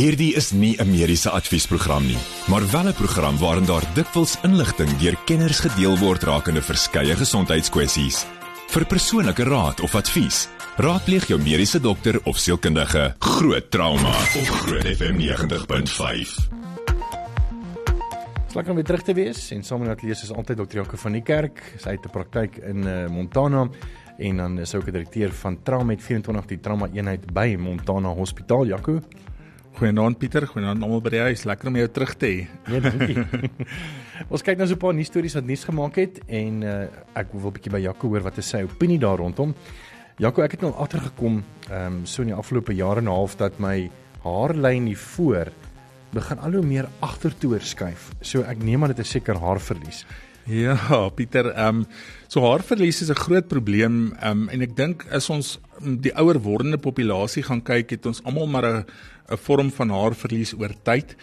Hierdie is nie 'n mediese adviesprogram nie, maar wel 'n program waarin daar dikwels inligting deur kenners gedeel word rakende verskeie gesondheidskwessies. Vir persoonlike raad of advies, raadpleeg jou mediese dokter of sielkundige. Groot trauma op Groot FM 90.5. Slag om weer terug te wees en saam met Atlees is altyd Dr. Jaco van die kerk. Sy het 'n praktyk in uh, Montana en dan is hy ook 'n direkteur van Tramet 24 die trauma eenheid by Montana Hospitaal. Jaco. Goeienaand Pieter, goeienaand almal by die huis. Lekker om jou terug te hê. Nee, dankie. Ons kyk nou so 'n paar nuus stories wat nuus gemaak het en uh, ek wil 'n bietjie by Jaco hoor wat is sy opinie daar rondom. Jaco, ek het nou agtergekom, ehm um, so in die afgelope jare en 'n half dat my haarlyn hier voor begin al hoe meer agtertoe skuif. So ek neem aan dit is seker haarverlies. Ja, Pieter, ehm um, so haarverlies is 'n groot probleem ehm um, en ek dink as ons die ouer wordende populasie gaan kyk, het ons almal maar 'n 'n vorm van haarverlies oor tyd.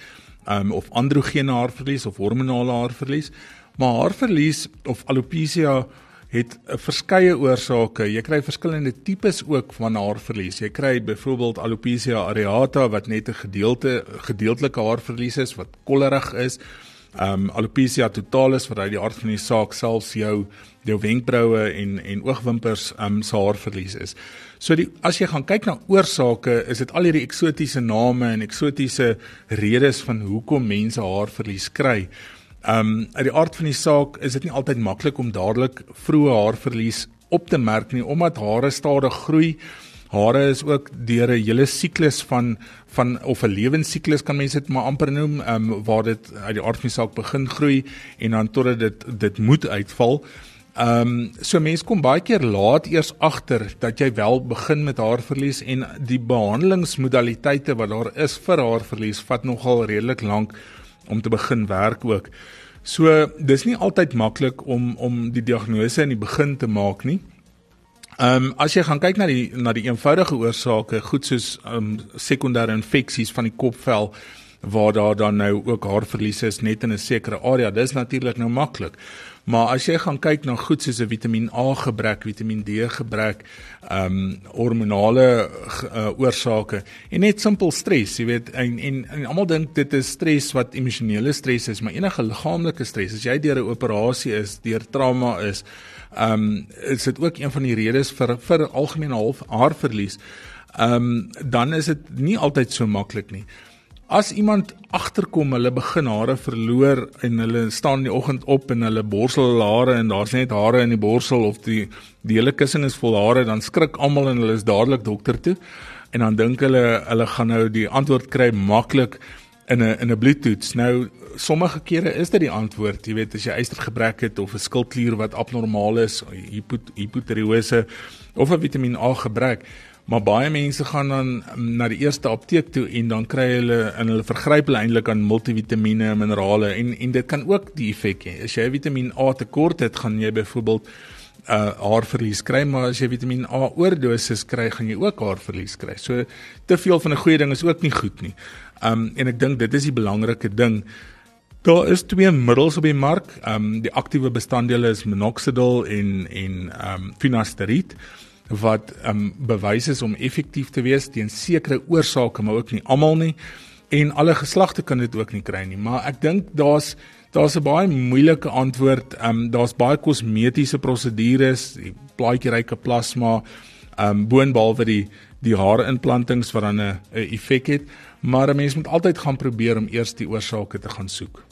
Um, of androgene haarverlies of hormonale haarverlies. Maar haarverlies of alopecia het 'n verskeie oorsake. Jy kry verskillende tipes ook van haarverlies. Jy kry byvoorbeeld alopecia areata wat net 'n gedeelte gedeeltelike haarverlies is wat kollerig is. Um alopecia totalis wat uit die aard van die saak selfs jou jou wenkbroue en en oogwimpers um se haarverlies is. So die as jy gaan kyk na oorsake, is dit al hierdie eksotiese name en eksotiese redes van hoekom mense haarverlies kry. Um uit die aard van die saak is dit nie altyd maklik om dadelik vroeë haarverlies op te merk nie omdat hare stadig groei. Hare is ook deur 'n hele siklus van van of 'n lewensiklus kan mense dit maar amper noem, um waar dit uit die aard van die saak begin groei en dan totdat dit dit moet uitval. Ehm um, so mense kom baie keer laat eers agter dat jy wel begin met haarverlies en die behandelingsmodaliteite wat daar is vir haarverlies vat nogal redelik lank om te begin werk ook. So dis nie altyd maklik om om die diagnose in die begin te maak nie. Ehm um, as jy gaan kyk na die na die eenvoudige oorsake, goed soos ehm um, sekondêre infeksies van die kopvel waar daar dan nou ook haarverlies is net in 'n sekere area, dis natuurlik nou maklik. Maar as jy gaan kyk na goed soos 'n Vitamiin A gebrek, Vitamiin D gebrek, ehm um, hormonale uh, oorsake en net simpel stres, jy weet, en en, en almal dink dit is stres wat emosionele stres is, maar enige liggaamlike stres, as jy deur 'n operasie is, deur trauma is, ehm um, is dit ook een van die redes vir vir algemene half haarverlies. Ehm um, dan is dit nie altyd so maklik nie. As iemand agterkom, hulle begin hare verloor en hulle staan in die oggend op en hulle borsel hulle hare en daar's net hare in die borsel of die die hele kussing is vol hare, dan skrik almal en hulle is dadelik dokter toe. En dan dink hulle hulle gaan nou die antwoord kry maklik in 'n in 'n bloedtoets. Nou sommige kere is dit die antwoord, jy weet as jy ystergebrek het of 'n skildklier wat abnormaal is, hipotireose of 'n Vitamiin A gebrek. Maar baie mense gaan dan na die eerste apteek toe en dan kry hulle en hulle vergryp hulle eintlik aan multivitamiene en minerale en en dit kan ook die effek hê. As jy Vitamiin A tekort het, gaan jy byvoorbeeld uh haarverlies kry, maar as jy Vitamiin A oordosis kry, gaan jy ook haarverlies kry. So te veel van 'n goeie ding is ook nie goed nie. Um en ek dink dit is die belangrike ding. Daar is twee middels op die mark. Um die aktiewe bestanddele is minoxidil en en um finasteride wat um bewys is om effektief te wees teen sekere oorsake, maar ook nie almal nie. En alle geslagte kan dit ook nie kry nie, maar ek dink daar's daar's 'n baie moeilike antwoord. Um daar's baie kosmetiese prosedures, die plaatjieryke plasma, um boonbehalwe die die haarimplantings wat dan 'n effek het, maar 'n mens moet altyd gaan probeer om eers die oorsake te gaan soek.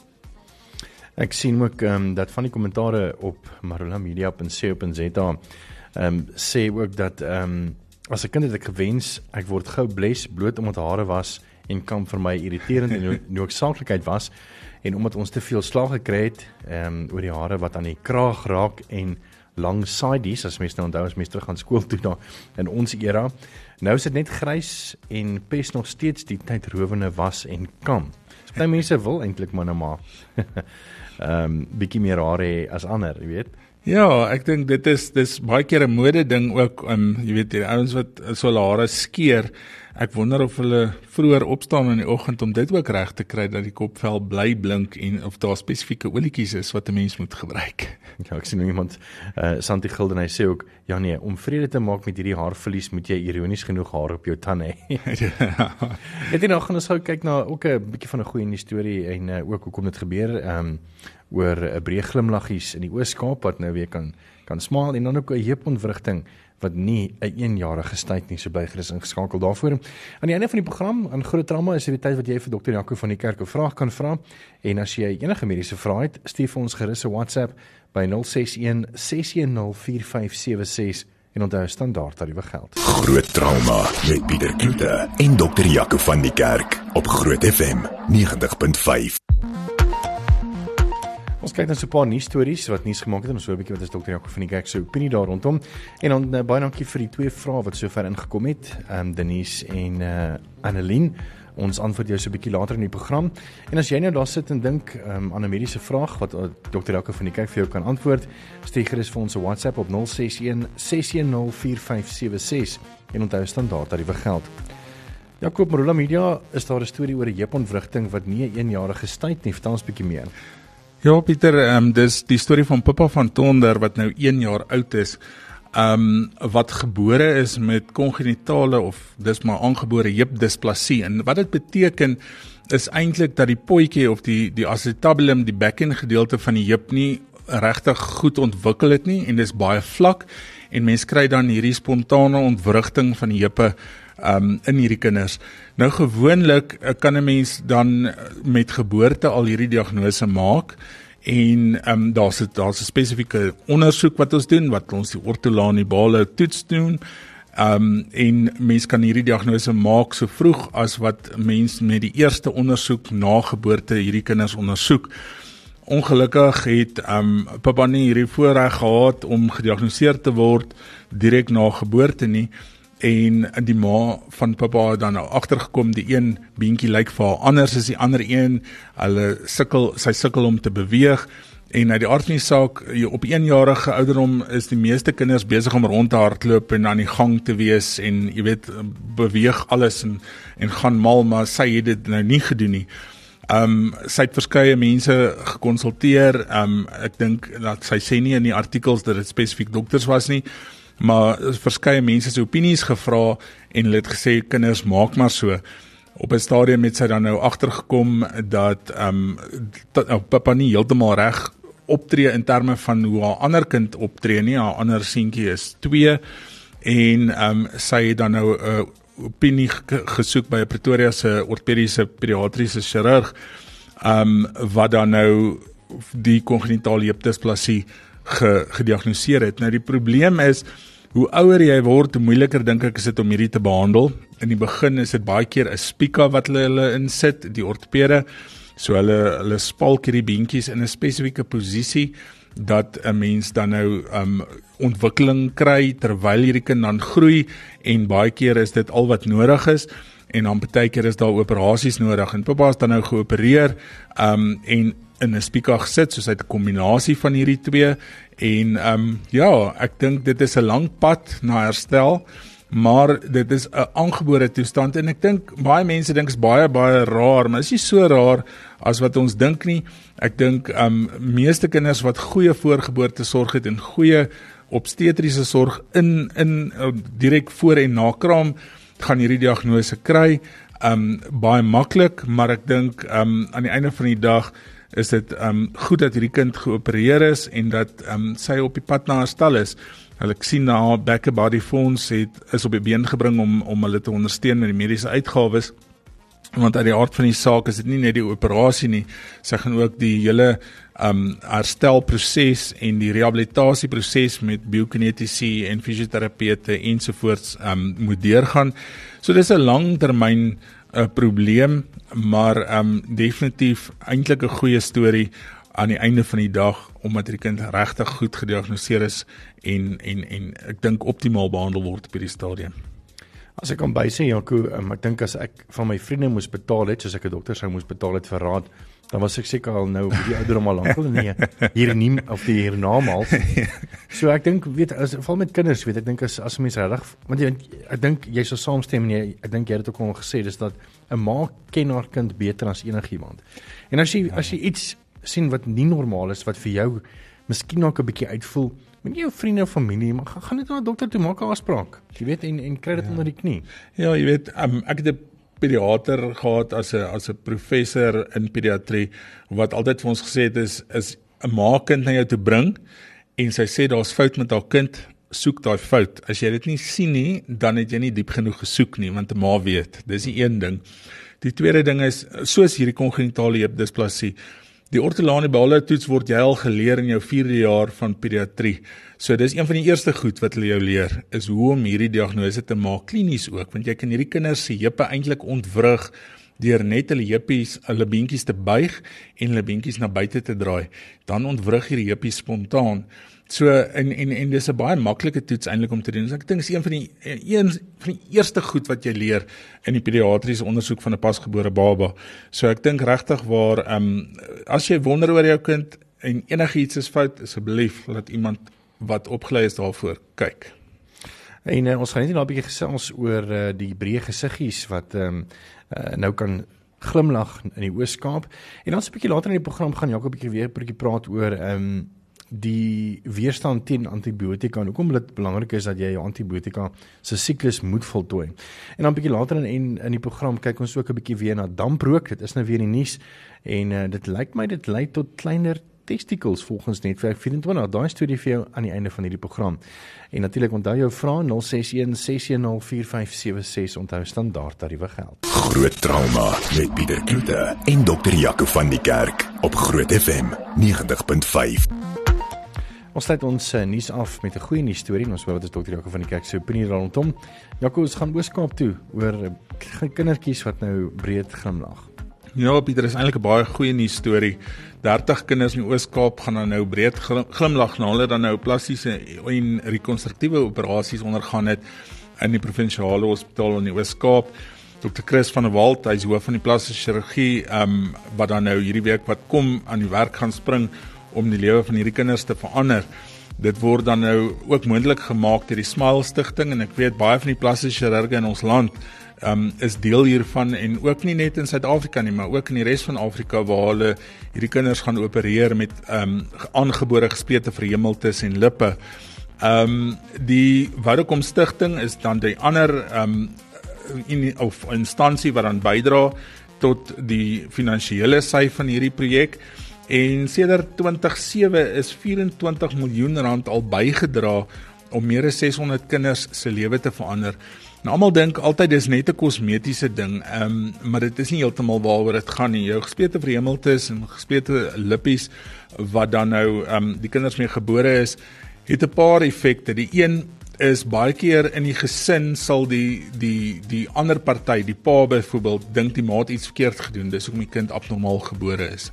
Ek sien ook ehm um, dat van die kommentare op marulamedia.co.za ehm um, sê ook dat ehm um, as 'n kind het ek gewens ek word gou bles bloot omdat hare was en kan vir my irriterend en noodsaaklikheid was en omdat ons te veel slag gekry het ehm um, oor die hare wat aan die kraag raak en lang sideys as mens nou onthou as mens terug gaan skool toe daar in ons era nou is dit net grys en pes nog steeds die tydrowende was en kam. Party mense wil eintlik maar nou maar ehm um, bietjie meer hare as ander, jy weet. Ja, ek dink dit is dis baie keer 'n mode ding ook, um, jy weet, die ouens wat so hare skeer. Ek wonder of hulle vroeër opstaan in die oggend om dit ook reg te kry dat die kopvel bly blink en of daar spesifieke olietjies is wat 'n mens moet gebruik. Ja, ek sien nou iemand uh Santi Gilden hy sê ook ja nee, om vrede te maak met hierdie haarverlies moet jy ironies genoeg haar op jou tande hê. Net ja. nou gaan ons gou kyk na ook 'n bietjie van 'n goeie storie en uh, ook hoekom dit gebeur. Um oor 'n breë glimlaggies in die Oos-Kaap wat nou weer kan kan smaal en dan ook 'n heupontwrigting wat nie 'n een eenjarige tyd nie so bygerus ingeskakel daarvoor. Aan die einde van die program aan groot trauma is dit die tyd wat jy vir dokter Jaco van die kerk 'n vraag kan vra en as jy enige mediese vrae het, stuur vir ons gerus 'n WhatsApp by 061 610 4576 en onthou standaard tariewe geld. Groot trauma met Pieter Kloete en dokter Jaco van die kerk op Groot FM 90.5. Kyk dan so 'n paar nuus stories wat nuus gemaak het en ons hoor 'n bietjie wat is dokter Jaco van die kerk se opinie daar rondom. En dan uh, baie dankie vir die twee vrae wat sover ingekom het. Um, Denise en uh Annelien. Ons antwoord jou so 'n bietjie later in die program. En as jy nou daar sit en dink um, aan 'n mediese vraag wat uh, dokter Jaco van die kerk vir jou kan antwoord, stuur gerus vir ons 'n WhatsApp op 061 610 4576 en onthou standaard dat dit geld. Jakob Marula Media is daar 'n storie oor 'n heupontwrigting wat nie 'n eenjarige tyd nie. Vertel ons 'n bietjie meer. Ja Pieter, ehm um, dis die storie van Pippa van Tonder wat nou 1 jaar oud is. Ehm um, wat gebore is met kongenitale of dis maar aangebore heupdisplasie en wat dit beteken is eintlik dat die potjie of die die acetabulum die bekken gedeelte van die heup nie regtig goed ontwikkel het nie en dis baie vlak en mens kry dan hierdie spontane ontwrigting van die heupe um in hierdie kinders. Nou gewoonlik uh, kan 'n mens dan uh, met geboorte al hierdie diagnose maak en um daar's daar's 'n spesifieke ondersoek wat ons doen wat ons die ortolanibale toets doen. Um en mens kan hierdie diagnose maak so vroeg as wat mens met die eerste ondersoek na geboorte hierdie kinders ondersoek. Ongelukkig het um pappa nie hierdie voorreg gehad om gediagnoseer te word direk na geboorte nie en die ma van pappa dan nou agtergekom die een beentjie lyk vir haar anders as die ander een. Hulle sukkel sy sukkel om te beweeg en uit die aard van die saak op 1 jarige ouderdom is die meeste kinders besig om rond te hardloop en aan die gang te wees en jy weet beweeg alles en en gaan mal maar sy het dit nou nie gedoen nie. Um sy het verskeie mense gekonsulteer. Um ek dink dat sy sê nie in die artikels dat dit spesifiek dokters was nie maar verskeie mense se opinies gevra en hulle het gesê kinders maak maar so. Op 'n stadium het sy dan nou agtergekom dat ehm um, nou, pappa nie heeltemal reg optree in terme van hoe haar ander kind optree nie. Haar ander seentjie is 2 en ehm um, sy het dan nou 'n uh, opinie gesoek by 'n Pretoria se ortopediese pediatriese chirurg ehm um, wat dan nou die kongenitale heupdisplasie ge, gediagnoseer het. Nou die probleem is hoe ouer jy word, hoe moeiliker dink ek is dit om hierdie te behandel. In die begin is dit baie keer 'n spica wat hulle hulle insit, die ortopede. So hulle hulle spalk hierdie beentjies in 'n spesifieke posisie dat 'n mens dan nou um ontwikkeling kry terwyl hierdie kind dan groei en baie keer is dit al wat nodig is en dan baie keer is daar operasies nodig en pappa is dan nou geopereer um en in 'n spieka gesit soos uit 'n kombinasie van hierdie twee en ehm um, ja, ek dink dit is 'n lang pad na herstel, maar dit is 'n aangebore toestand en ek dink baie mense dink is baie baie raar, maar is nie so raar as wat ons dink nie. Ek dink ehm um, meeste kinders wat goeie voorgeboorte sorg het en goeie obstetriese sorg in in uh, direk voor en na kraam gaan hierdie diagnose kry. Ehm um, baie maklik, maar ek dink ehm um, aan die einde van die dag is dit um goed dat hierdie kind geopereer is en dat um sy op die pad na herstel is. Hulle sien na haar back body fonds het is op die been gebring om om hulle te ondersteun met die mediese uitgawes. Want uit die aard van die saak is dit nie net die operasie nie, sy gaan ook die hele um herstelproses en die rehabilitasieproses met biokinetiese en fisioterapeute ensovoorts um moet deurgaan. So dis 'n langtermyn 'n probleem, maar ehm um, definitief eintlik 'n goeie storie aan die einde van die dag omdat die kind regtig goed gediagnoseer is en en en ek dink optimaal behandel word op hierdie stadium. As ek kan bysê Jaco, um, ek dink as ek van my vriende moes betaal het, soos ek 'n dokter sou moes betaal het vir raad, dan was ek seker al nou die ouderdom al lank al nee hier nie of die hiernamaals. So ek dink weet as val met kinders weet ek dink as as mense regtig want jy, ek dink jy sou saamstem en jy ek dink jy het ook al gesê dis dat 'n ma ken haar kind beter as enigiemand. En as jy as jy iets sien wat nie normaal is wat vir jou miskien dalk 'n bietjie uitvoel met jou vriende of familie, maar gaan, gaan net na 'n dokter toe maak 'n afspraak. Jy weet en en kry dit ja. onder die knie. Ja, jy weet, um, ek het 'n pediater gehad as 'n as 'n professor in pediatrie wat altyd vir ons gesê het is is 'n ma kind na jou toe bring en sy sê daar's fout met haar kind, soek daai fout. As jy dit nie sien nie, dan het jy nie diep genoeg gesoek nie, want 'n ma weet. Dis die een ding. Die tweede ding is soos hierdie kongenitale heupdisplasie Die ortolane behalwe toets word jy al geleer in jou 4de jaar van pediatrie. So dis een van die eerste goed wat hulle jou leer is hoe om hierdie diagnose te maak klinies ook want jy kan hierdie kinders se heupe eintlik ontwrig deur net hulle heupies, hulle beentjies te buig en hulle beentjies na buite te draai. Dan ontwrig hierdie heupies spontaan. So en en en dis 'n baie maklike toets eintlik om te doen. So ek dink dis een van die een van die eerste goed wat jy leer in die pediatriese ondersoek van 'n pasgebore baba. So ek dink regtig waar ehm um, as jy wonder oor jou kind en enigiets is fout, asseblief laat iemand wat opgelei is daarvoor kyk. En uh, ons gaan net nou 'n bietjie gesels oor uh, die breë gesiggies wat ehm um, uh, nou kan glimlag in die Oos-Kaap. En dan 'n bietjie later in die program gaan Jakob 'n bietjie weer 'n bietjie praat oor ehm um, die weerstand teen antibiotika en hoekom dit belangrik is dat jy jou antibiotika se siklus moet voltooi. En dan 'n bietjie later in en in die program kyk ons ook 'n bietjie weer na damprook. Dit is nou weer in die nuus en uh, dit lyk my dit lei tot kleiner testicles volgens netwerk 24. Daai storie vir jou aan die einde van hierdie program. En natuurlik onthou jou vrae 0616104576 onthou standaard tariewe geld. Groot trauma met Pieter Kloete en dokter Jaco van die Kerk op Groot FM 90.5. Ons sluit ons uh, nuus af met 'n goeie nuus storie. Ons hoor wat is dokter Jaco van die kerk se opinie rondom. Jaco, ons gaan Ooskaap toe oor uh, kindertjies wat nou breed glimlag. Ja, Pieter, is eintlik 'n baie goeie nuus storie. 30 kinders in Ooskaap gaan dan nou breed glimlag na hulle dan nou plastiese en rekonstruktiewe operasies ondergaan het in die provinsiale hospitaal in die Ooskaap. Dr. Chris van der Walt, hy's hoof van die plastiese chirurgie, ehm um, wat dan nou hierdie week wat kom aan die werk gaan spring om die lewe van hierdie kinders te verander. Dit word dan nou ook moontlik gemaak deur die Smile Stichting en ek weet baie van die plastiese chirurge in ons land um is deel hiervan en ook nie net in Suid-Afrika nie, maar ook in die res van Afrika waar hulle hierdie kinders gaan opereer met um aangebore gesplete verhemeltes en lippe. Um die Vodacom Stichting is dan die ander um in of instansie wat dan bydra tot die finansiële sy van hierdie projek. En sedert 2007 is 24 miljoen rand al bygedra om meer as 600 kinders se lewe te verander. Nou almal dink altyd dis net 'n kosmetiese ding, um, maar dit is nie heeltemal waaroor dit gaan nie. Jou gesplete verhemeltes en gesplete lippies wat dan nou um, die kinders mee gebore is, het 'n paar effekte. Die een is baie keer in die gesin sal die die die ander party, die pa byvoorbeeld, dink die maat iets verkeerd gedoen, dis hoekom die kind abnormaal gebore is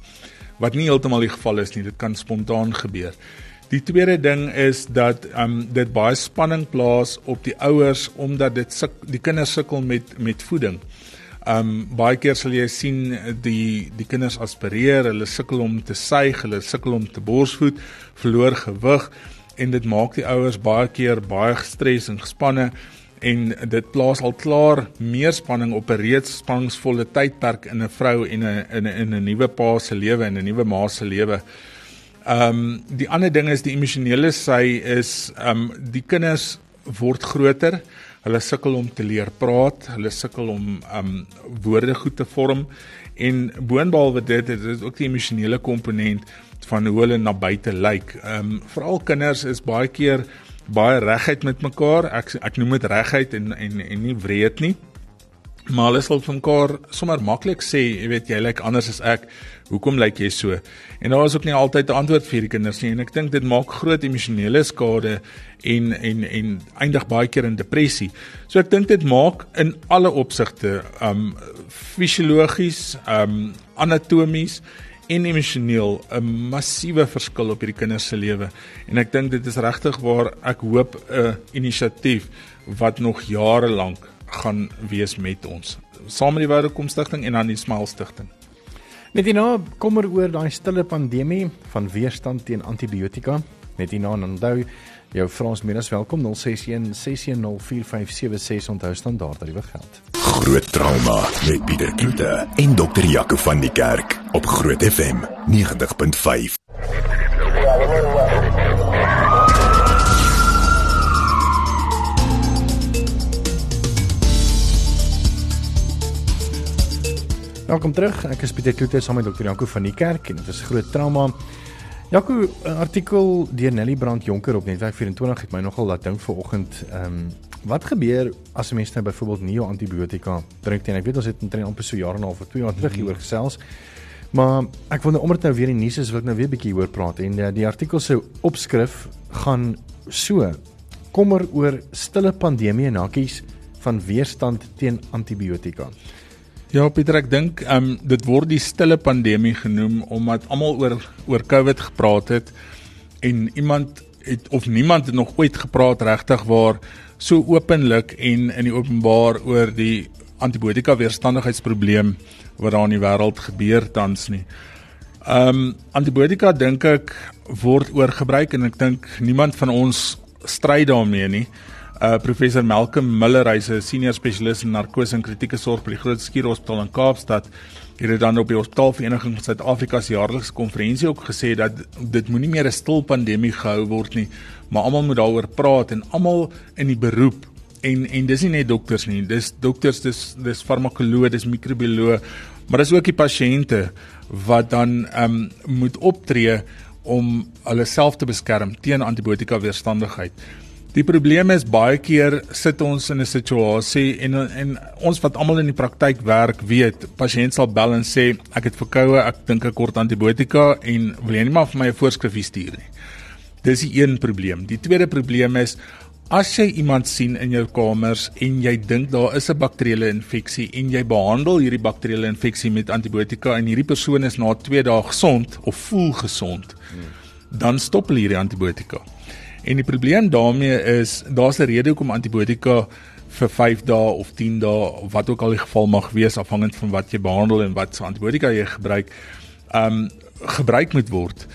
wat nie heeltemal die geval is nie. Dit kan spontaan gebeur. Die tweede ding is dat um dit baie spanning plaas op die ouers omdat dit suk, die kinders sukkel met met voeding. Um baie keer sal jy sien die die kinders aspireer, hulle sukkel om te suig, hulle sukkel om te borsvoed, verloor gewig en dit maak die ouers baie keer baie gestres en gespanne en dit plaas al klaar meer spanning op 'n reeds spanningsvolle tydperk in 'n vrou en 'n in 'n 'n nuwe pa se lewe en 'n nuwe ma se lewe. Ehm um, die ander ding is die emosionele sy is ehm um, die kinders word groter. Hulle sukkel om te leer praat, hulle sukkel om ehm um, woorde goed te vorm en boonbehalwe dit is dit ook die emosionele komponent van hoe hulle na buite lyk. Ehm um, veral kinders is baie keer baie regheid met mekaar. Ek ek noem dit regheid en en en nie wreed nie. Maar hulle sal van mekaar sommer maklik sê, jy weet jy lyk anders as ek. Hoekom lyk jy so? En daar is ook nie altyd 'n antwoord vir die kinders nie en ek dink dit maak groot emosionele skade en en en eindig baie keer in depressie. So ek dink dit maak in alle opsigte um fisiologies, um anatomies en emosioneel 'n massiewe verskil op hierdie kinders se lewe. En ek dink dit is regtig waar ek hoop 'n inisiatief wat nog jare lank gaan wees met ons. Saam met die Woudekom Stichting en dan die Smile Stichting. Net hierna kommer oor daai stille pandemie van weerstand teen antibiotika. Net hierna onthou jou Frans Menas welkom 061 6104576 onthou standaard dat dit geld. Groot trauma met Pieter Kloete en dokter Jaco van die Kerk op Groot FM 90.5. Welkom terug. Ek is Pieter Kloete saam met Dr. Janko van die Kerk en dit is groot trauma. Janko, 'n artikel deur Nelly Brand Jonker op Netwerk 24 het my nogal laat dink vanoggend. Ehm um, wat gebeur as 'n mens nou byvoorbeeld nie jou antibiotika drink nie? Ek weet ons het omtrent amper so jare en 'n half of 2 jaar terug hieroor gesels. Maar ek wil nou omdat nou weer die nuus is, wil ek nou weer 'n bietjie hoor praat en die, die artikel se opskrif gaan so kommer oor stille pandemie en hakkies van weerstand teen antibiotika. Ja Pieter, ek dink ehm um, dit word die stille pandemie genoem omdat almal oor oor COVID gepraat het en iemand het of niemand het nog ooit gepraat regtig waar so openlik en in die openbaar oor die antibiotika weerstandigheidsprobleem wat daar in die wêreld gebeur tans nie. Ehm um, antibiotika dink ek word oorgebruik en ek dink niemand van ons stry daarmee nie uh professor Malcolm Miller, hy's 'n senior spesialis in narkose en kritieke sorg by die Groot Skuur Hospitaal in Kaapstad. Hy het dan op die Hospitaalvereniging van Suid-Afrika se jaarlikse konferensie ook gesê dat dit moenie meer 'n stil pandemie gehou word nie, maar almal moet daaroor praat en almal in die beroep en en dis nie net dokters nie, dis dokters, dis dis farmakoloë, dis microbioloë, maar dis ook die pasiënte wat dan ehm um, moet optree om hulle self te beskerm teen antibiotika weerstandigheid. Die probleem is baie keer sit ons in 'n situasie en en ons wat almal in die praktyk werk weet, pasiënt sal bel en sê ek het verkoue, ek dink ek kort antibiotika en wil jy nie maar vir my 'n voorskrif stuur nie. Dis die een probleem. Die tweede probleem is as jy iemand sien in jou kamers en jy dink daar is 'n bakterieële infeksie en jy behandel hierdie bakterieële infeksie met antibiotika en hierdie persoon is na 2 dae gesond of voel gesond, dan stop hulle hierdie antibiotika. En die probleem daarmee is daar's 'n rede hoekom antibiotika vir 5 dae of 10 dae wat ook al die geval mag wees afhangend van wat jy behandel en wat se antibiotika jy gebruik, um gebruik moet word.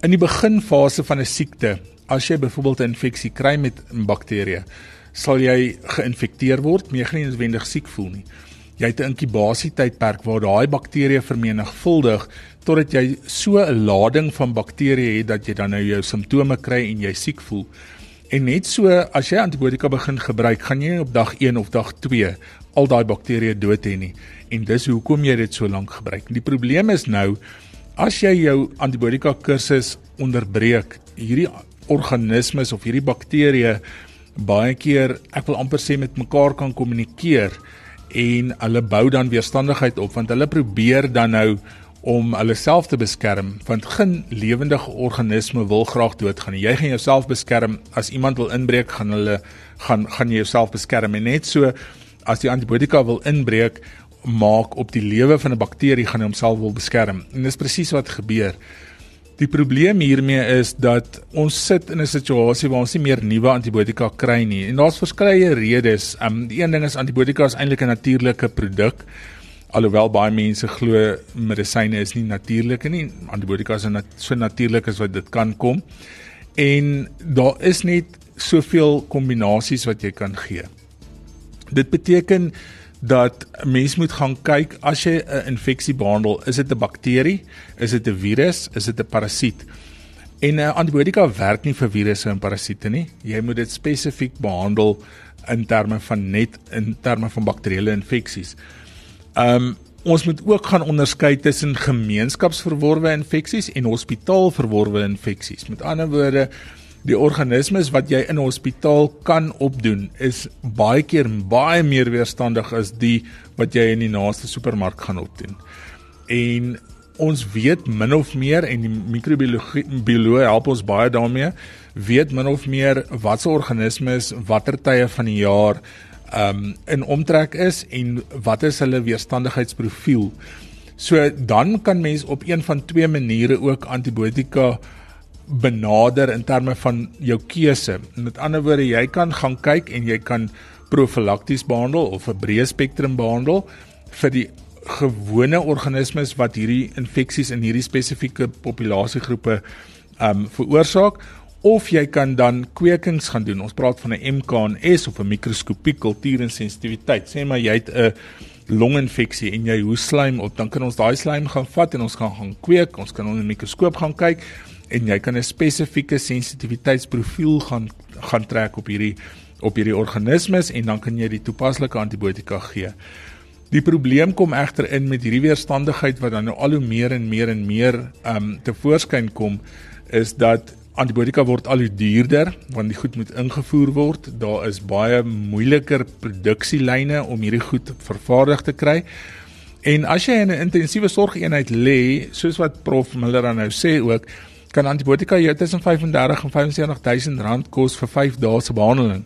In die beginfase van 'n siekte, as jy byvoorbeeld 'n infeksie kry met 'n bakterie, sal jy geïnfekteer word, maar jy gaan nie noodwendig siek voel nie. Jy het 'n inkubasietydperk waar daai bakterieë vermenigvuldig totdat jy so 'n lading van bakterieë het dat jy dan nou jou simptome kry en jy siek voel. En net so as jy antibiotika begin gebruik, gaan jy op dag 1 of dag 2 al daai bakterieë dood hê nie. En dis hoekom jy dit so lank gebruik. Die probleem is nou as jy jou antibiotika kursus onderbreek, hierdie organismes of hierdie bakterieë baie keer, ek wil amper sê met mekaar kan kommunikeer en hulle bou dan weerstandigheid op want hulle probeer dan nou om hulle self te beskerm want geen lewendige organisme wil graag doodgaan. Jy gaan jouself beskerm as iemand wil inbreek, gaan hulle gaan gaan jy jouself beskerm en net so as die antibiotika wil inbreek maak op die lewe van 'n bakterie gaan hy homself wil beskerm. En dis presies wat gebeur. Die probleem hiermee is dat ons sit in 'n situasie waar ons nie meer nuwe antibiotika kry nie. En daar's verskeie redes. Um die een ding is antibiotika is eintlik 'n natuurlike produk alhoewel baie mense glo medisyne is nie natuurlike nie antibiotika is nat so natuurlik as wat dit kan kom. En daar is net soveel kombinasies wat jy kan gee. Dit beteken dat mens moet gaan kyk as jy 'n infeksie behandel is dit 'n bakterie? Is dit 'n virus? Is dit 'n parasiet? En 'n antibiotika werk nie vir virusse en parasiete nie. Jy moet dit spesifiek behandel in terme van net in terme van bakterieële infeksies um, ons moet ook gaan onderskei tussen gemeenskapsverworwe infeksies en hospitaalverworwe infeksies. Met ander woorde, die organismes wat jy in 'n hospitaal kan opdoen is baie keer baie meer weerstandig as die wat jy in die naaste supermark gaan opdoen. En ons weet min of meer en die microbiologie bioloog help ons baie daarmee, weet min of meer watse organismes watter tye van die jaar um in omtrek is en wat is hulle weerstandigheidsprofiel. So dan kan mens op een van twee maniere ook antibiotika benader in terme van jou keuse. Met ander woorde, jy kan gaan kyk en jy kan profylakties behandel of 'n breë spektrum behandel vir die gewone organismes wat hierdie infeksies in hierdie spesifieke populasiegroepe um, veroorsaak of jy kan dan kwekings gaan doen. Ons praat van 'n MKNS of 'n mikroskopie kultuur en sensitiwiteit. Sê maar jy het 'n longinfeksie en jy hoes slaim op, dan kan ons daai slaim gaan vat en ons gaan gaan kweek. Ons kan onder 'n mikroskoop gaan kyk en jy kan 'n spesifieke sensitiwiteitsprofiel gaan gaan trek op hierdie op hierdie organismes en dan kan jy die toepaslike antibiotika gee. Die probleem kom egter in met hierdie weerstandigheid wat dan nou al hoe meer en meer en meer ehm um, te voorskyn kom is dat antibiotika word al hoe duurder want die goed moet ingevoer word. Daar is baie moeiliker produksielyne om hierdie goed vervaardig te kry. En as jy in 'n intensiewe sorgeenheid lê, soos wat prof Miller dan nou sê ook, kan antibiotika jou tussen 35 en 75000 rand kos vir 5 dae se behandeling.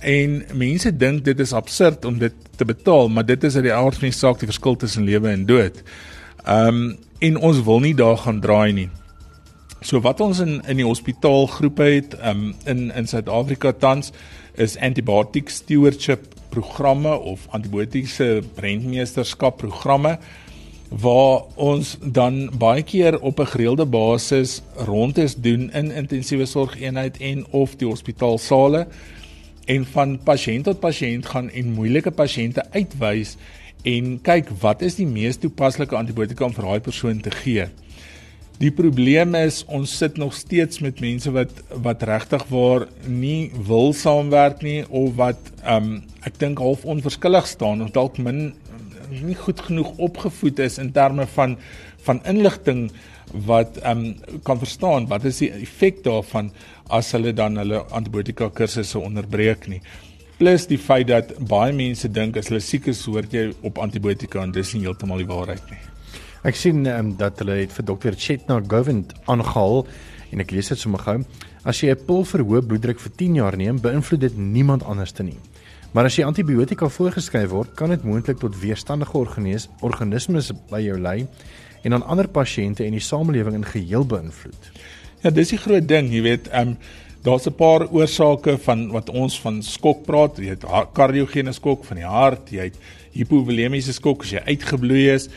En mense dink dit is absurd om dit te betaal, maar dit is uit die aard van die saak die verskil tussen lewe en dood. Ehm um, en ons wil nie daar gaan draai nie. So wat ons in in die hospitaalgroepe het um, in in Suid-Afrika tans is antibiotic stewardship programme of antibiotiese rentmeesterskap programme waar ons dan baie keer op 'n gereelde basis rondes doen in intensiewe sorgeenheid en of die hospitaalsale en van pasiënt tot pasiënt gaan en moeilike pasiënte uitwys en kyk wat is die mees toepaslike antibiotika om vir daai persoon te gee. Die probleem is ons sit nog steeds met mense wat wat regtig waar nie wil saamwerk nie of wat um ek dink half onverskillig staan of dalk min nie goed genoeg opgevoed is in terme van van inligting wat um kan verstaan wat is die effek daarvan as hulle dan hulle antibiotika kursusse onderbreek nie. Plus die feit dat baie mense dink as hulle siek is, hoort jy op antibiotika en dis nie heeltemal die waarheid nie. Ek sien um, dat hulle het vir dokter Chetna Govind aangehaal en ek lees dit sommer gou. As jy 'n pil vir hoë bloeddruk vir 10 jaar neem, beïnvloed dit niemand anders te nie. Maar as jy antibiotika voorgeskryf word, kan dit moontlik tot weerstandige organismes organismes by jou lei en aan ander pasiënte en die samelewing in geheel beïnvloed. Ja, dis die groot ding, jy weet, ehm um, daar's 'n paar oorsake van wat ons van skok praat. Jy het kardiogene skok van die hart, jy het hipovolemiese skok as jy uitgebloei is.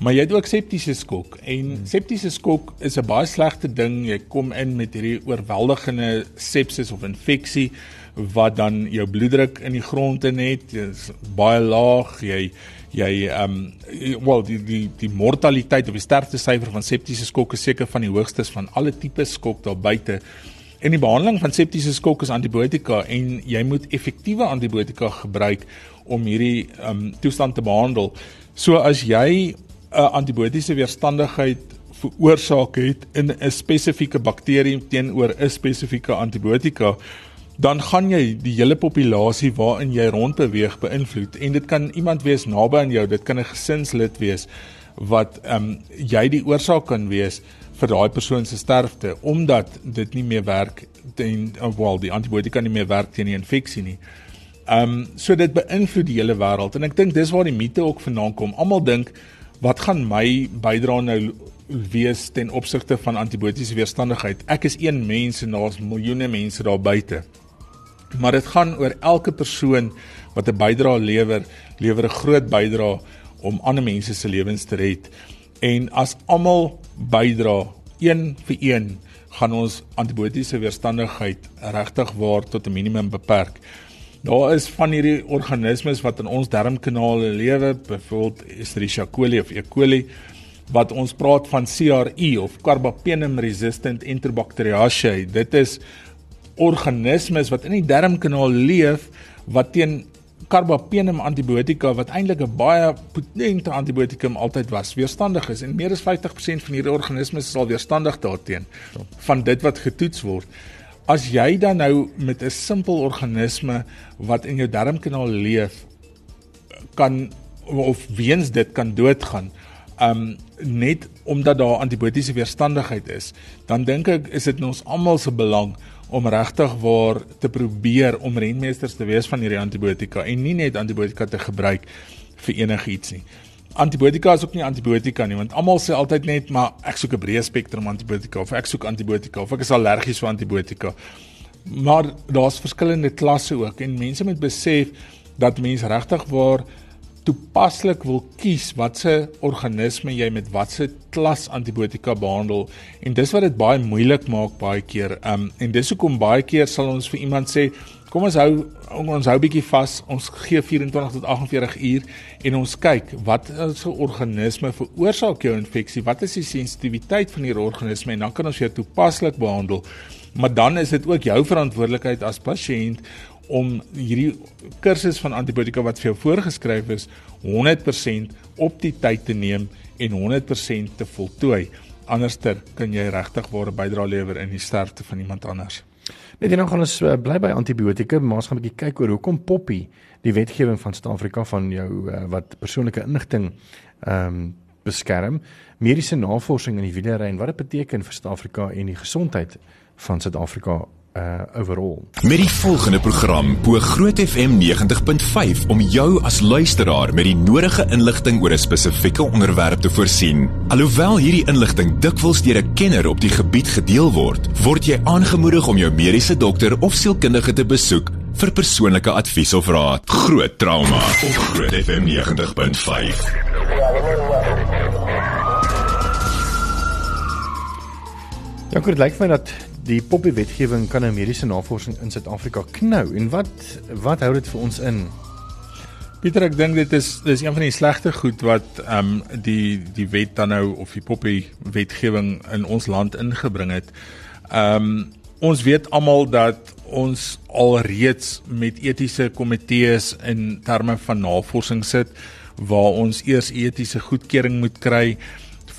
Maar jy het ook septiese skok en hmm. septiese skok is 'n baie slegte ding. Jy kom in met hierdie oorweldigende sepsis of infeksie wat dan jou bloeddruk in die grond in het. Dit's baie laag. Jy jy ehm um, wel die die die mortaliteit of die sterftesyfer van septiese skok is seker van die hoogstes van alle tipe skok daar buite. En die behandeling van septiese skok is antibiotika en jy moet effektiewe antibiotika gebruik om hierdie ehm um, toestand te behandel. So as jy 'n antibiotiese weerstandigheid veroorsaak het in 'n spesifieke bakterie teenoor 'n spesifieke antibiotika, dan gaan jy die hele populasie waarin jy rondbeweeg beïnvloed en dit kan iemand wees naby aan jou, dit kan 'n gesinslid wees wat ehm um, jy die oorsaak kan wees vir daai persoon se sterfte omdat dit nie meer werk teen wel die antibiotika nie meer werk teen die infeksie nie. Ehm um, so dit beïnvloed die hele wêreld en ek dink dis waar die mite ook vandaan kom. Almal dink wat gaan my bydra nou wees ten opsigte van antibiotiese weerstandigheid? Ek is een mens en daar's miljoene mense daar buite. Maar dit gaan oor elke persoon wat 'n bydra lewer, lewer 'n groot bydra om ander mense se lewens te red. En as almal bydra een vir een, gaan ons antibiotiese weerstandigheid regtig waar tot 'n minimum beperk. Daar is van hierdie organismes wat in ons darmkanale lewe, byvoorbeeld Escherichia coli of E. coli wat ons praat van CRE of Carbapenem resistant Enterobacteriaceae. Dit is organismes wat in die darmkanaal leef wat teen Carbapenem antibiotika wat eintlik 'n baie potente antibiotikum altyd was, weerstandig is en meer as 50% van hierdie organismes is al weerstandig daarteenoor van dit wat getoets word. As jy dan nou met 'n simpel organisme wat in jou darmkanaal leef kan of weens dit kan doodgaan, um net omdat daar antibiotiese weerstandigheid is, dan dink ek is dit ons almal se belang om regtig waar te probeer om renmeesters te wees van hierdie antibiotika en nie net antibiotika te gebruik vir enigiets nie antibiotika is ook nie antibiotika nie want almal sê altyd net maar ek soek 'n breë spektrum antibiotika of ek soek antibiotika of ek is allergies vir antibiotika. Maar daar's verskillende klasse ook en mense moet besef dat mense regtig waar toepaslik wil kies watse organisme jy met watse klas antibiotika behandel en dis wat dit baie moeilik maak baie keer. Um en dis hoekom baie keer sal ons vir iemand sê kom ons hou ons hou bietjie vas. Ons gee 24 tot 48 uur en ons kyk wat is 'n organisme veroorsaak jou infeksie? Wat is die sensitiwiteit van hierdie organisme en dan kan ons jou toepaslik behandel. Maar dan is dit ook jou verantwoordelikheid as pasiënt om hierdie kursus van antibiotika wat vir jou voorgeskryf is 100% op die tyd te neem en 100% te voltooi. Anderster kan jy regtig ware bydrae lewer in die sterfte van iemand anders. Net dan gaan ons uh, bly by antibiotika, maar ons gaan 'n bietjie kyk oor hoekom Poppy die wetgewing van Suid-Afrika van jou uh, wat persoonlike inligting ehm um, beskerm, mediese navorsing in die wielery en wat dit beteken vir Suid-Afrika en die gesondheid van Suid-Afrika uh overall. Met die volgende program bo Groot FM 90.5 om jou as luisteraar met die nodige inligting oor 'n spesifieke onderwerp te voorsien. Alhoewel hierdie inligting dikwels deur 'n kenner op die gebied gedeel word, word jy aangemoedig om jou mediese dokter of sielkundige te besoek vir persoonlike advies of raad. Groot trauma op Groot FM 90.5. Ja, dit lyk vir my dat die poppie wetgewing kan 'n mediese navorsing in Suid-Afrika knou en wat wat hou dit vir ons in? Pieter, ek dink dit is dis een van die slegte goed wat ehm um, die die wet dan nou of die poppie wetgewing in ons land ingebring het. Ehm um, ons weet almal dat ons alreeds met etiese komitees in terme van navorsing sit waar ons eers etiese goedkeuring moet kry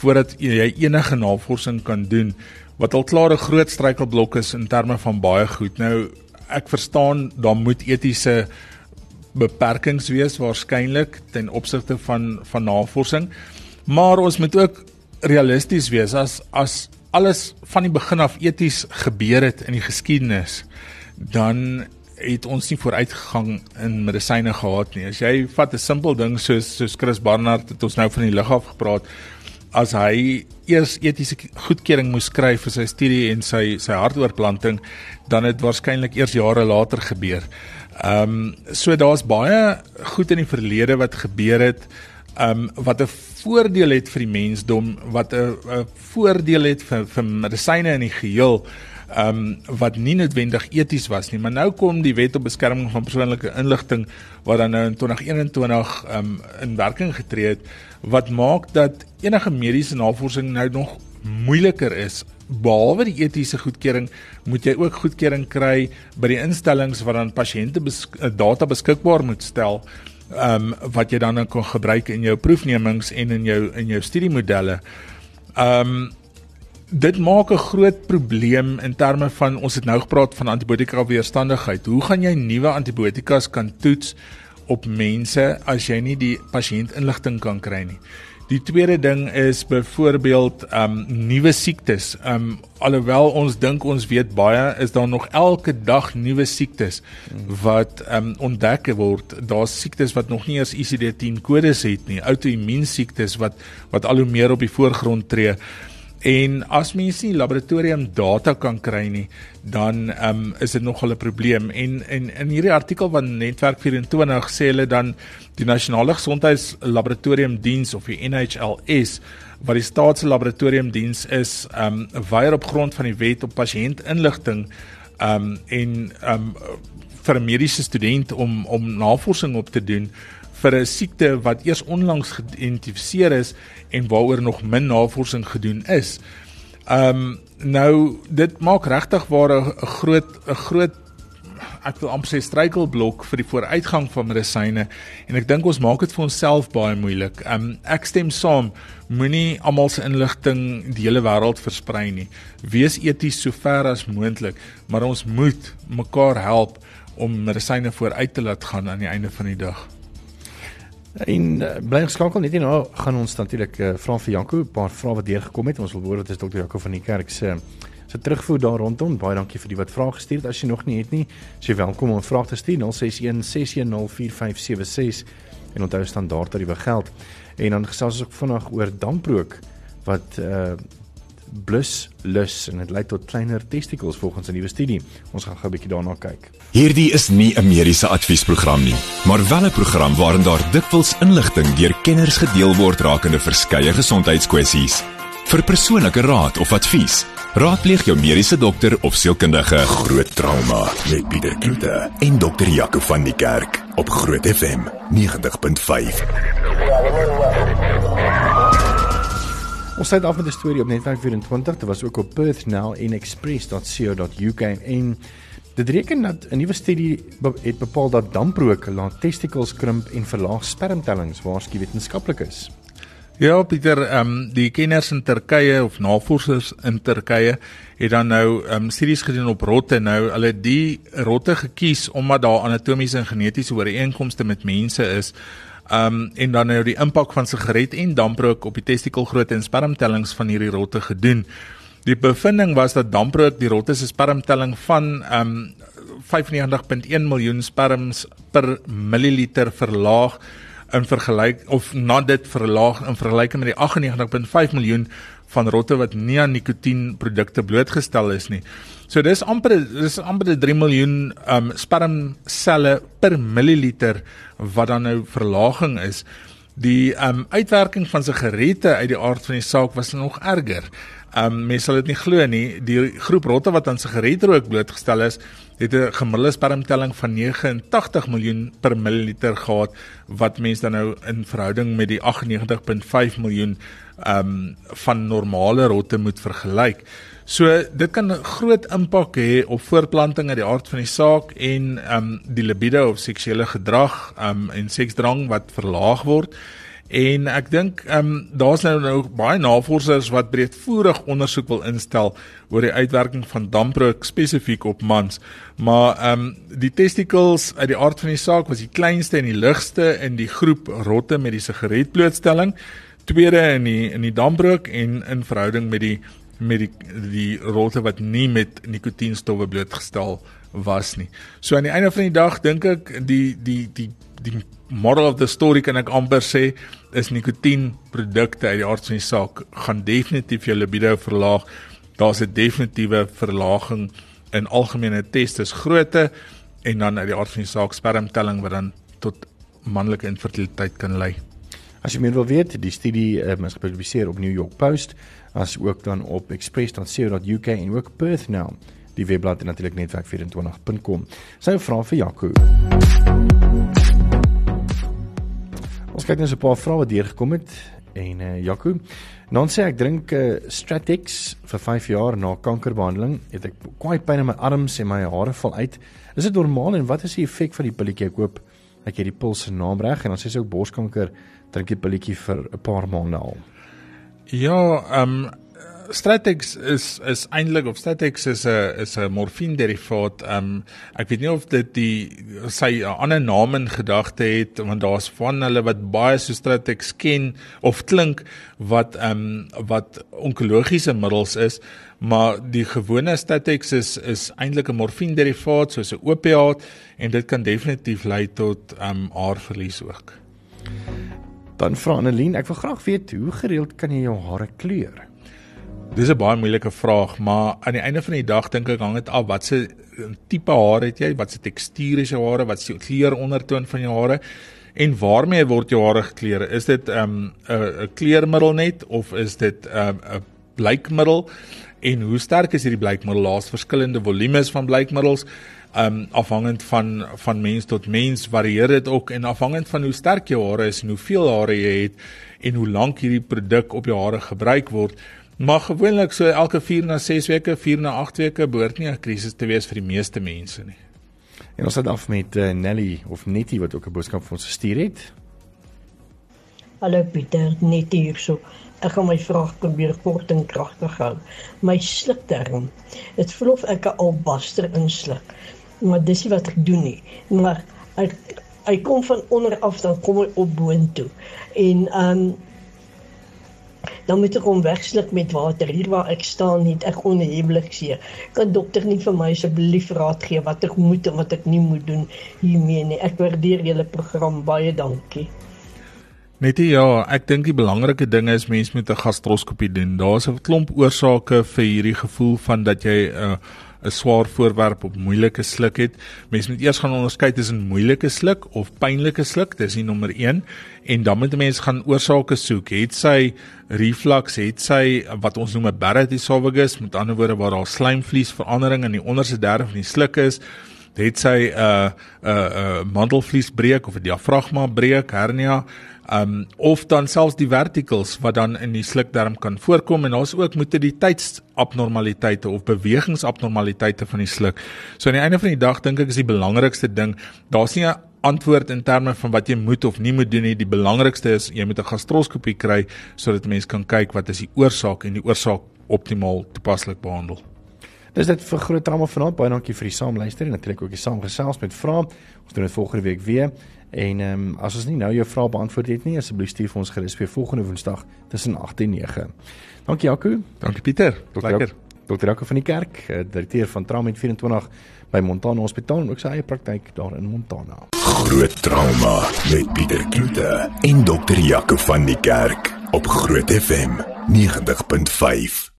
voordat jy enige navorsing kan doen wat al klaar 'n groot struikelblok is in terme van baie goed. Nou ek verstaan daar moet etiese beperkings wees waarskynlik ten opsigte van van navorsing. Maar ons moet ook realisties wees as as alles van die begin af eties gebeur het in die geskiedenis dan het ons nie vooruitgegang in medisyne gehad nie. As jy vat 'n simpel ding soos soos Chris Barnard het ons nou van die lig af gepraat as hy eers etiese goedkeuring moes kry vir sy studie en sy sy hartoortplanting, dan het waarskynlik eers jare later gebeur. Ehm um, so daar's baie goed in die verlede wat gebeur het ehm um, wat 'n voordeel het vir die mensdom, wat 'n voordeel het vir vir medisyne in die geheel ehm um, wat nie noodwendig eties was nie, maar nou kom die wet op beskerming van persoonlike inligting wat dan nou in 2021 ehm um, in werking getree het wat maak dat enige mediese navorsing nou nog moeiliker is. Behalwe die etiese goedkeuring, moet jy ook goedkeuring kry by die instellings wat dan pasiënte besk eh, data beskikbaar moet stel, ehm um, wat jy dan kan gebruik in jou proefnemings en in jou in jou studiemodelle. Ehm um, dit maak 'n groot probleem in terme van ons het nou gepraat van antibiotika weerstandigheid. Hoe gaan jy nuwe antibiotikas kan toets op mense as jy nie die pasiënt inligting kan kry nie? Die tweede ding is byvoorbeeld um nuwe siektes. Um alhoewel ons dink ons weet baie, is daar nog elke dag nuwe siektes wat um ontdek word. Daar's siektes wat nog nie eens ICD-10 kodes het nie, outoimmuun siektes wat wat al hoe meer op die voorgrond tree. En as mens nie laboratorium data kan kry nie, dan um, is dit nogal 'n probleem. En en in hierdie artikel van Netwerk 24 sê hulle dan die Nasionale Gesondheidslaboratorium Diens of die NHLS wat die staatse laboratorium diens is, ehm um, weier op grond van die wet op pasiëntinligting ehm um, en ehm um, vir 'n mediese student om om navorsing op te doen vir 'n siekte wat eers onlangs geïdentifiseer is en waaroor nog min navorsing gedoen is. Ehm um, nou dit maak regtig waar 'n groot 'n groot ek wil amper sê struikelblok vir die vooruitgang van medisyne en ek dink ons maak dit vir onsself baie moeilik. Ehm um, ek stem saam, moenie almal se inligting die hele wêreld versprei nie. Wees eties so ver as moontlik, maar ons moet mekaar help om medisyne vooruit te laat gaan aan die einde van die dag. En uh, bly geskakel net hierna gaan ons natuurlik uh, vra vir Janko 'n paar vrae wat deurgekom het. Ons wil hoor wat is dokter Janko van die kerk se se terugvoer daar rondom. Baie dankie vir die wat vrae gestuur het. As jy nog nie het nie, is jy welkom om 'n vraag te stuur 061 610 4576 en onthou standaard tariewe geld. En dan gesels ons ook vanaand oor damprook wat uh blus lus en dit lei tot kleiner testikels volgens 'n nuwe studie. Ons gaan gou 'n bietjie daarna kyk. Hierdie is nie 'n mediese adviesprogram nie, maar wel 'n program waarin daar dikwels inligting deur kenners gedeel word rakende verskeie gesondheidskwessies. Vir persoonlike raad of advies, raadpleeg jou mediese dokter of sielkundige. Groot trauma met Pieter Kloete en dokter Jaco van die Kerk op Groot FM 90.5. Ons het af met 'n storie op Netwerk 24. Dit was ook op Perth Now en express.co.uk en dit reken dat 'n nuwe studie het bepaal dat damprook laat testikels krimp en verlaag spermtellings, waarskynlik wetenskaplikes. Ja, Pieter, ehm um, die kenners in Turkye of navorsers in Turkye het dan nou ehm um, studies gedoen op rotte. Nou hulle die rotte gekies omdat daar anatomiese en genetiese ooreenkomste met mense is um en dan nou die impak van sigaret en damprook op die testikelgrootte en spermtellings van hierdie rotte gedoen. Die bevinding was dat damprook die rotte se spermtelling van um 95.1 miljoen sperms per milliliter verlaag in vergelyk of na dit verlaag in vergelyking met die 98.5 miljoen van rotte wat nie aan nikotienprodukte blootgestel is nie. So dis amper dis amper 3 miljoen um spermselle per milliliter wat dan nou verlaging is. Die um uitwerking van sigarette uit die aard van die saak was nog erger. Um mense sal dit nie glo nie, die groep rotte wat aan sigaretrook blootgestel is, het 'n gemiddelde spermtelling van 89 miljoen per milliliter gehad wat mense dan nou in verhouding met die 98.5 miljoen um van normale rotte moet vergelyk. So dit kan 'n groot impak hê op voortplanting uit die aard van die saak en um die libido of seksuele gedrag um en seksdrang wat verlaag word. En ek dink um daar's nou nou baie navorsers wat breedvoerig ondersoek wil instel oor die uitwerking van damprook spesifiek op mans. Maar um die testicles uit die aard van die saak was die kleinste en die ligste in die groep rotte met die sigaretblootstelling tweede in die in die dambrook en in verhouding met die met die die rotte wat nie met nikotienstowwe blootgestel was nie. So aan die einde van die dag dink ek die die die die moral of the story kan ek amper sê is nikotienprodukte uit die aard van die saak gaan definitief jou libido verlaag. Daar's 'n definitiewe verlaging in algemene testes grootte en dan uit die aard van die saak spermtelling wat dan tot manlike infertiliteit kan lei. As jy meer wil weet, die studie um, is gepubliseer op New York Post, as ook dan op express.co.uk en ook Perth Now. Die webblad en natuurlik netwerk24.com. Sy vra vir Jaco. Ons kyk net so 'n paar vrae wat deurgekom het en uh, Jaco, dan sê ek drink uh, Stratex vir 5 jaar na kankerbehandeling. Het ek kwai pyn in my arms en my hare val uit. Is dit normaal en wat is die effek van die pilletjie ek koop? Ek het die puls se naam reg en dan sê sy ook borskanker drink jy pilletjie vir 'n paar maande al. Ja, ehm um, Stratex is is eintlik of Stratex is 'n is 'n morfine derivaat. Ehm um, ek weet nie of dit die sy 'n ander naam in gedagte het want daar's van hulle wat baie so Stratex ken of klink wat ehm um, wat onkologiese middels is, maar die gewone Stratex is is eintlik 'n morfine derivaat soos 'n opiaat en dit kan definitief lei tot ehm um, haarverlies ook. Dan vra Annelien, ek wil graag weet hoe gereeld kan jy jou hare kleur? Dis 'n baie moeilike vraag, maar aan die einde van die dag dink ek hang dit af wat se tipe hare het jy, wat se tekstuur is jou hare, wat se kleur ondertoon van jou hare en waarmee word jou hare gekleur? Is dit 'n um, 'n kleurmiddel net of is dit 'n um, 'n blykmiddel? En hoe sterk is hierdie blykmiddel? Daar's verskillende volumes van blykmiddels um afhangend van van mens tot mens varieer dit ook en afhangend van hoe sterk jou hare is en hoeveel hare jy het en hoe lank hierdie produk op jou hare gebruik word. Maar gewoonlik so elke 4 na 6 weke, 4 na 8 weke behoort nie 'n krisis te wees vir die meeste mense nie. En ons het af met uh, Nelly of Nettie wat ook 'n boodskap vir ons gestuur het. Hallo Pieter, Nettie hierso. Ek gaan my vraag probeer kort en kragtig hou. My slukterm. Dit voel of ek 'n albaster insluk maar dis nie wat ek doen nie. Maar ek hy kom van onder af dan kom hy op boontoe. En ehm um, dan moet ek hom wegsluk met water. Hier waar ek staan het ek onheemlik seer. Kan dokter nie vir my asseblief raad gee wat ek moet en wat ek nie moet doen hiermee nie. Ek waardeer julle program baie dankie. Net ja, ek dink die belangrike ding is mens moet 'n gastroskopie doen. Daar's 'n klomp oorsake vir hierdie gevoel van dat jy 'n uh, 'n swaar voorwerp op moeilike sluk het. Mens moet eers gaan onderskei tussen moeilike sluk of pynlike sluk, dis die nommer 1 en dan moet mense gaan oorsake soek. Het sy reflux, het sy wat ons noem 'n Barrett esophagus, met ander woorde waar daar slijmvliesverandering in die onderste derde van die sluk is het sy 'n uh, 'n uh, 'n uh, mandelvliesbreek of 'n diafragma breek, hernia, um of dan selfs die verticals wat dan in die slukdarm kan voorkom en daar's ook motiliteitsabnormaliteite of bewegingsabnormaliteite van die sluk. So aan die einde van die dag dink ek is die belangrikste ding, daar's nie 'n antwoord in terme van wat jy moet of nie moet doen nie. Die belangrikste is jy moet 'n gastroskopie kry sodat mense kan kyk wat is die oorsaak en die oorsaak optimaal toepaslik behandel. Dis dit vir groot trauma vanaand. Baie dankie vir die saamluister en natuurlik ook die saamgesels met vrae. Ons doen dit volgende week weer. En ehm um, as ons nie nou jou vrae beantwoord het nie, asseblief stuur vir ons gerus vir volgende Woensdag tussen 8 en 9. Dankie Jaco. Dankie Pieter. Lekker. Dr. Jaco van die kerk, eh, direkteur van Trauma 24 by Montana Hospitaal en ook sy eie praktyk daar in Montana. Groot trauma met Pieter Kloete en Dr. Jaco van die kerk op Groot FM 90.5.